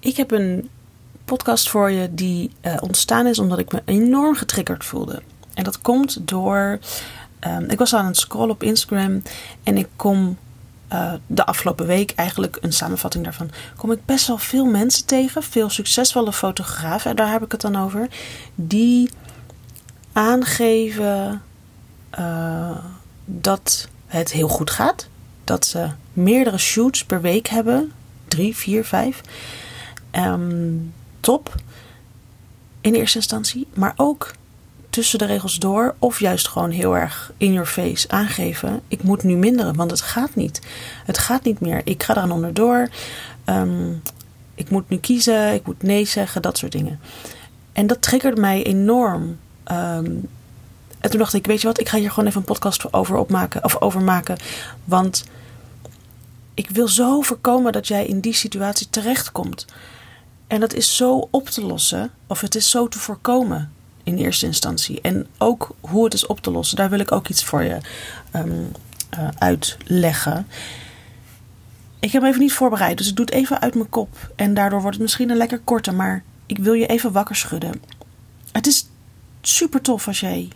Ik heb een podcast voor je die uh, ontstaan is omdat ik me enorm getriggerd voelde. En dat komt door. Um, ik was aan het scrollen op Instagram en ik kom uh, de afgelopen week eigenlijk een samenvatting daarvan. Kom ik best wel veel mensen tegen, veel succesvolle fotografen, en daar heb ik het dan over, die aangeven uh, dat het heel goed gaat. Dat ze meerdere shoots per week hebben, drie, vier, vijf. Um, top in eerste instantie, maar ook tussen de regels door of juist gewoon heel erg in your face aangeven: ik moet nu minderen, want het gaat niet. Het gaat niet meer. Ik ga eraan onderdoor. Um, ik moet nu kiezen, ik moet nee zeggen, dat soort dingen. En dat triggerde mij enorm. Um, en toen dacht ik, weet je wat, ik ga hier gewoon even een podcast over opmaken of over maken, want ik wil zo voorkomen dat jij in die situatie terechtkomt. En dat is zo op te lossen, of het is zo te voorkomen in eerste instantie. En ook hoe het is op te lossen, daar wil ik ook iets voor je um, uh, uitleggen. Ik heb hem even niet voorbereid, dus het even uit mijn kop. En daardoor wordt het misschien een lekker korte, maar ik wil je even wakker schudden. Het is super tof als jij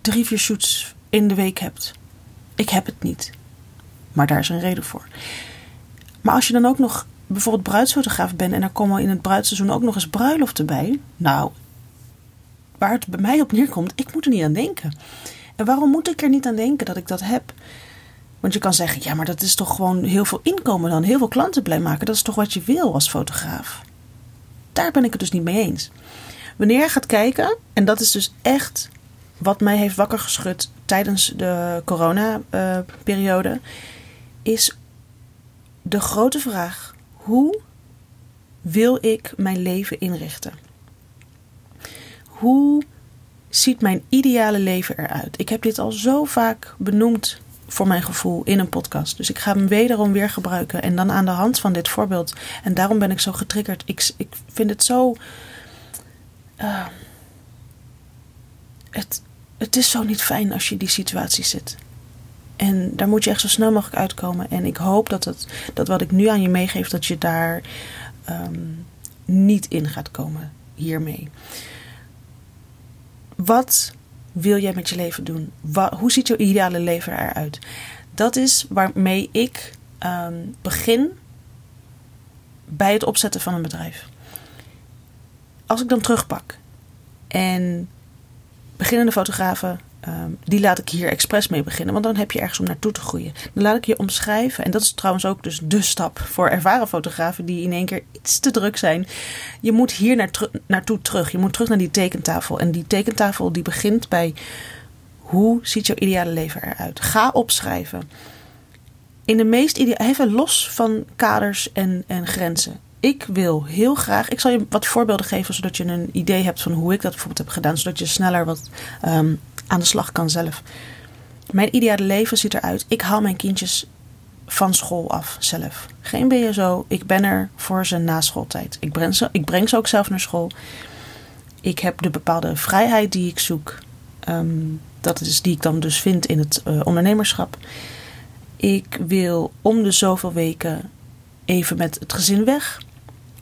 drie, vier shoots in de week hebt. Ik heb het niet. Maar daar is een reden voor. Maar als je dan ook nog bijvoorbeeld bruidsfotograaf bent en er komen in het bruidsseizoen ook nog eens bruiloften bij. Nou, waar het bij mij op neerkomt, ik moet er niet aan denken. En waarom moet ik er niet aan denken dat ik dat heb? Want je kan zeggen, ja, maar dat is toch gewoon heel veel inkomen dan, heel veel klanten blij maken. Dat is toch wat je wil als fotograaf? Daar ben ik het dus niet mee eens. Wanneer je gaat kijken, en dat is dus echt wat mij heeft wakker geschud tijdens de corona-periode, is de grote vraag: hoe wil ik mijn leven inrichten? Hoe ziet mijn ideale leven eruit? Ik heb dit al zo vaak benoemd voor mijn gevoel in een podcast. Dus ik ga hem wederom weer gebruiken. En dan aan de hand van dit voorbeeld. En daarom ben ik zo getriggerd. Ik, ik vind het zo. Uh, het, het is zo niet fijn als je in die situatie zit. En daar moet je echt zo snel mogelijk uitkomen. En ik hoop dat, het, dat wat ik nu aan je meegeef, dat je daar um, niet in gaat komen hiermee. Wat wil jij met je leven doen? Hoe ziet jouw ideale leven eruit? Dat is waarmee ik um, begin bij het opzetten van een bedrijf. Als ik dan terugpak en beginnende fotografen, um, die laat ik hier expres mee beginnen. Want dan heb je ergens om naartoe te groeien. Dan laat ik je omschrijven. En dat is trouwens ook dus de stap voor ervaren fotografen die in één keer iets te druk zijn. Je moet hier naar naartoe terug. Je moet terug naar die tekentafel. En die tekentafel die begint bij hoe ziet jouw ideale leven eruit? Ga opschrijven. In de meest ideale, even los van kaders en, en grenzen ik wil heel graag. Ik zal je wat voorbeelden geven, zodat je een idee hebt van hoe ik dat bijvoorbeeld heb gedaan. Zodat je sneller wat um, aan de slag kan zelf. Mijn ideale leven ziet eruit. Ik haal mijn kindjes van school af zelf. Geen BSO. Ik ben er voor ze na schooltijd. Ik breng ze, ik breng ze ook zelf naar school. Ik heb de bepaalde vrijheid die ik zoek. Um, dat is die ik dan dus vind in het uh, ondernemerschap. Ik wil om de zoveel weken even met het gezin weg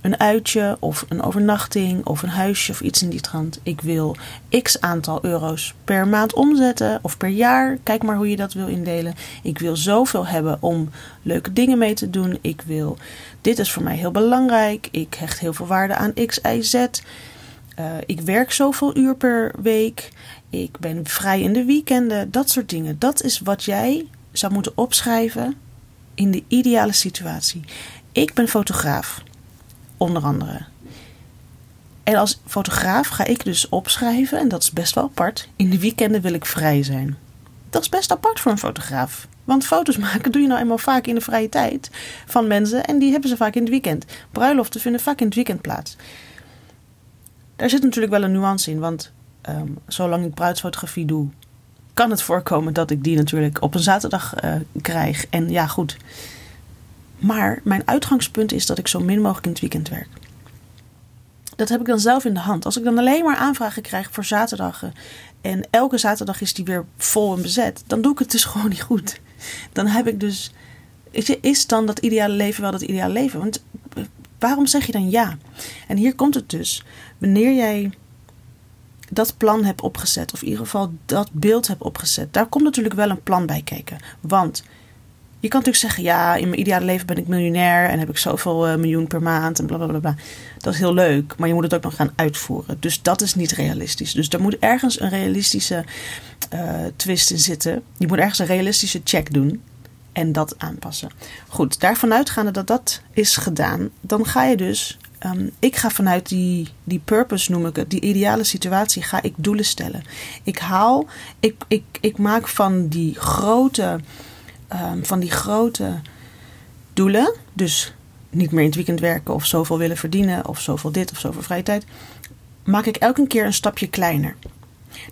een uitje of een overnachting of een huisje of iets in die trant. Ik wil x aantal euro's per maand omzetten of per jaar. Kijk maar hoe je dat wil indelen. Ik wil zoveel hebben om leuke dingen mee te doen. Ik wil, dit is voor mij heel belangrijk. Ik hecht heel veel waarde aan x, y, z. Uh, ik werk zoveel uur per week. Ik ben vrij in de weekenden. Dat soort dingen. Dat is wat jij zou moeten opschrijven in de ideale situatie. Ik ben fotograaf onder andere. En als fotograaf ga ik dus opschrijven, en dat is best wel apart. In de weekenden wil ik vrij zijn. Dat is best apart voor een fotograaf. Want foto's maken doe je nou eenmaal vaak in de vrije tijd van mensen. En die hebben ze vaak in het weekend. Bruiloften vinden vaak in het weekend plaats. Daar zit natuurlijk wel een nuance in. Want um, zolang ik bruidsfotografie doe, kan het voorkomen dat ik die natuurlijk op een zaterdag uh, krijg. En ja, goed. Maar mijn uitgangspunt is dat ik zo min mogelijk in het weekend werk. Dat heb ik dan zelf in de hand. Als ik dan alleen maar aanvragen krijg voor zaterdagen en elke zaterdag is die weer vol en bezet, dan doe ik het dus gewoon niet goed. Dan heb ik dus. Is dan dat ideale leven wel dat ideale leven? Want Waarom zeg je dan ja? En hier komt het dus. Wanneer jij dat plan hebt opgezet, of in ieder geval dat beeld hebt opgezet, daar komt natuurlijk wel een plan bij kijken. Want je kan natuurlijk zeggen, ja, in mijn ideale leven ben ik miljonair en heb ik zoveel uh, miljoen per maand en blablabla. Bla, bla. Dat is heel leuk, maar je moet het ook nog gaan uitvoeren. Dus dat is niet realistisch. Dus daar moet ergens een realistische uh, twist in zitten. Je moet ergens een realistische check doen en dat aanpassen. Goed, daarvan uitgaande dat dat is gedaan, dan ga je dus. Um, ik ga vanuit die, die purpose, noem ik het, die ideale situatie, ga ik doelen stellen. Ik haal, ik, ik, ik maak van die grote um, van die grote doelen, dus niet meer in het weekend werken of zoveel willen verdienen of zoveel dit of zoveel vrije tijd, maak ik elke keer een stapje kleiner.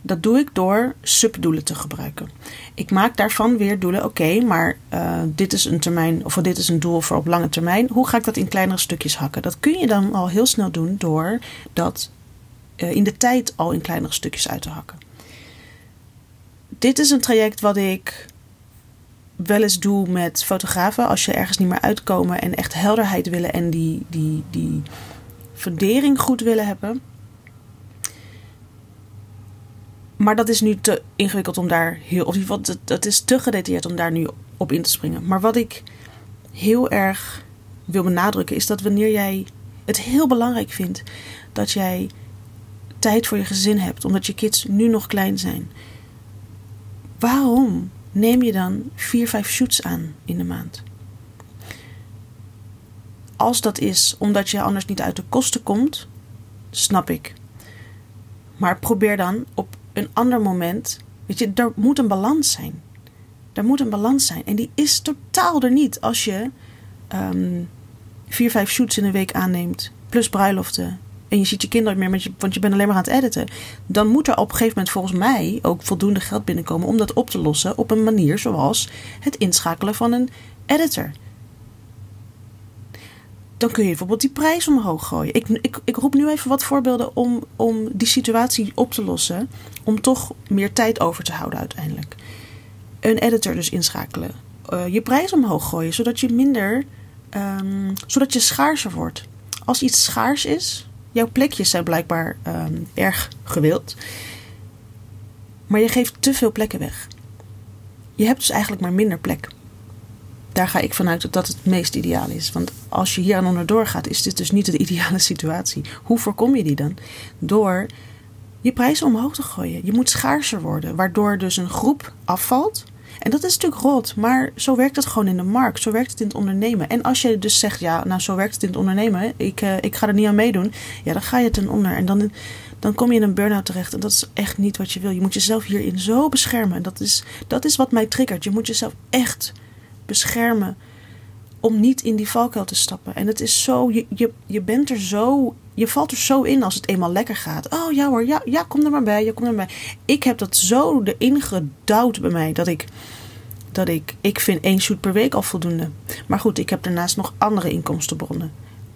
Dat doe ik door subdoelen te gebruiken. Ik maak daarvan weer doelen. Oké, maar uh, dit is een termijn of dit is een doel voor op lange termijn. Hoe ga ik dat in kleinere stukjes hakken? Dat kun je dan al heel snel doen door dat uh, in de tijd al in kleinere stukjes uit te hakken. Dit is een traject wat ik wel eens doe met fotografen. Als je ergens niet meer uitkomen en echt helderheid willen en die, die, die fundering goed willen hebben. Maar dat is nu te ingewikkeld om daar heel. Of wat dat is te gedetailleerd om daar nu op in te springen. Maar wat ik heel erg wil benadrukken is dat wanneer jij het heel belangrijk vindt dat jij tijd voor je gezin hebt, omdat je kids nu nog klein zijn. Waarom neem je dan vier, vijf shoots aan in de maand. Als dat is omdat je anders niet uit de kosten komt, snap ik. Maar probeer dan op een ander moment. Weet je, er moet een balans zijn. Er moet een balans zijn. En die is totaal er niet als je um, vier, vijf shoots in een week aanneemt. Plus bruiloften, en je ziet je kinderen meer, want je, want je bent alleen maar aan het editen. Dan moet er op een gegeven moment volgens mij ook voldoende geld binnenkomen om dat op te lossen op een manier zoals het inschakelen van een editor. Dan kun je bijvoorbeeld die prijs omhoog gooien. Ik, ik, ik roep nu even wat voorbeelden om, om die situatie op te lossen. Om toch meer tijd over te houden uiteindelijk. Een editor dus inschakelen. Uh, je prijs omhoog gooien, zodat je minder. Um, zodat je schaarser wordt. Als iets schaars is, Jouw plekjes zijn blijkbaar um, erg gewild. Maar je geeft te veel plekken weg. Je hebt dus eigenlijk maar minder plek. Daar ga ik vanuit dat dat het meest ideaal is. Want als je hier aan onderdoor gaat, is dit dus niet de ideale situatie. Hoe voorkom je die dan? Door je prijzen omhoog te gooien. Je moet schaarser worden, waardoor dus een groep afvalt en dat is natuurlijk rot, maar zo werkt het gewoon in de markt. Zo werkt het in het ondernemen. En als je dus zegt, ja, nou zo werkt het in het ondernemen. Ik, uh, ik ga er niet aan meedoen. Ja, dan ga je ten onder. En dan, dan kom je in een burn-out terecht. En dat is echt niet wat je wil. Je moet jezelf hierin zo beschermen. En dat is, dat is wat mij triggert. Je moet jezelf echt beschermen om niet in die valkuil te stappen. En het is zo, je, je, je bent er zo, je valt er zo in als het eenmaal lekker gaat. Oh ja hoor, ja, ja kom er maar bij, ja, kom er maar bij. Ik heb dat zo erin gedouwd bij mij dat ik, dat ik, ik vind één shoot per week al voldoende. Maar goed, ik heb daarnaast nog andere inkomstenbronnen.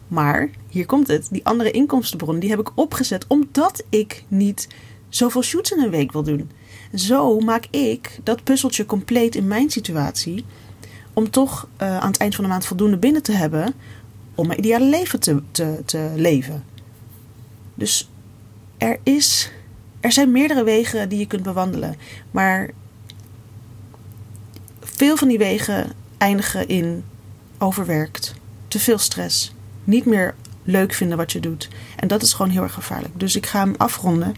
Maar, hier komt het, die andere inkomstenbronnen die heb ik opgezet omdat ik niet zoveel shoots in een week wil doen. Zo maak ik dat puzzeltje compleet in mijn situatie om toch uh, aan het eind van de maand voldoende binnen te hebben om mijn ideale leven te, te, te leven. Dus er, is, er zijn meerdere wegen die je kunt bewandelen. Maar veel van die wegen eindigen in overwerkt, te veel stress, niet meer leuk vinden wat je doet. En dat is gewoon heel erg gevaarlijk. Dus ik ga hem afronden.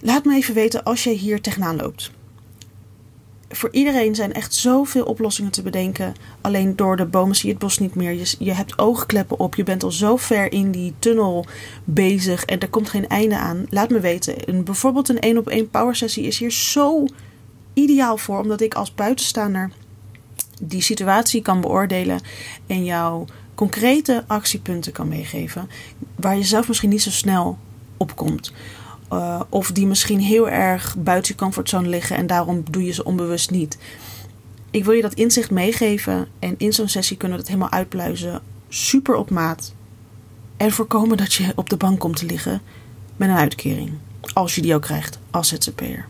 Laat me even weten als je hier tegenaan loopt voor iedereen zijn echt zoveel oplossingen te bedenken. Alleen door de bomen zie je het bos niet meer. Je, hebt oogkleppen op. Je bent al zo ver in die tunnel bezig en er komt geen einde aan. Laat me weten. Een, bijvoorbeeld een één op één power sessie is hier zo ideaal voor. Omdat ik als buitenstaander die situatie kan beoordelen en jou concrete actiepunten kan meegeven. Waar je zelf misschien niet zo snel op komt. Uh, of die misschien heel erg buiten je comfortzone liggen en daarom doe je ze onbewust niet. Ik wil je dat inzicht meegeven en in zo'n sessie kunnen we dat helemaal uitpluizen. Super op maat. En voorkomen dat je op de bank komt te liggen met een uitkering. Als je die ook krijgt als ZZP'er.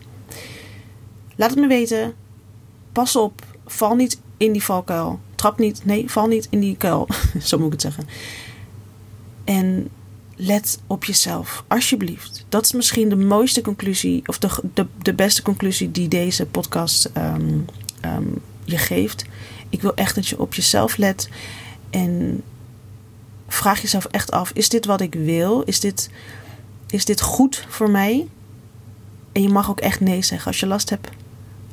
Laat het me weten. Pas op. Val niet in die valkuil. Trap niet, nee, val niet in die kuil. Zo moet ik het zeggen. En let op jezelf, alsjeblieft. Dat is misschien de mooiste conclusie, of de, de, de beste conclusie die deze podcast ehm, ehm, je geeft. Ik wil echt dat je op jezelf let. En vraag jezelf echt af: is dit wat ik wil? Is dit, is dit goed voor mij? En je mag ook echt nee zeggen. Als je last hebt,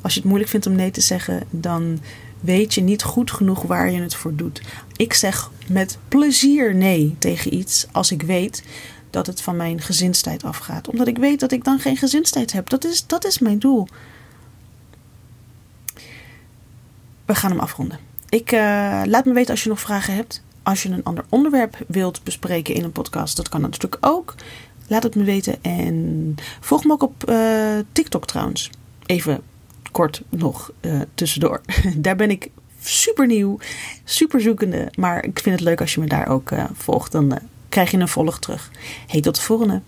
als je het moeilijk vindt om nee te zeggen, dan weet je niet goed genoeg waar je het voor doet. Ik zeg met plezier nee tegen iets als ik weet dat het van mijn gezinstijd afgaat. Omdat ik weet dat ik dan geen gezinstijd heb. Dat is, dat is mijn doel. We gaan hem afronden. Ik uh, laat me weten als je nog vragen hebt. Als je een ander onderwerp wilt bespreken in een podcast, dat kan natuurlijk ook. Laat het me weten. En volg me ook op uh, TikTok trouwens. Even kort nog uh, tussendoor. Daar ben ik super nieuw, super zoekende. Maar ik vind het leuk als je me daar ook uh, volgt. Dan krijg je een volg terug. Hey, tot de volgende.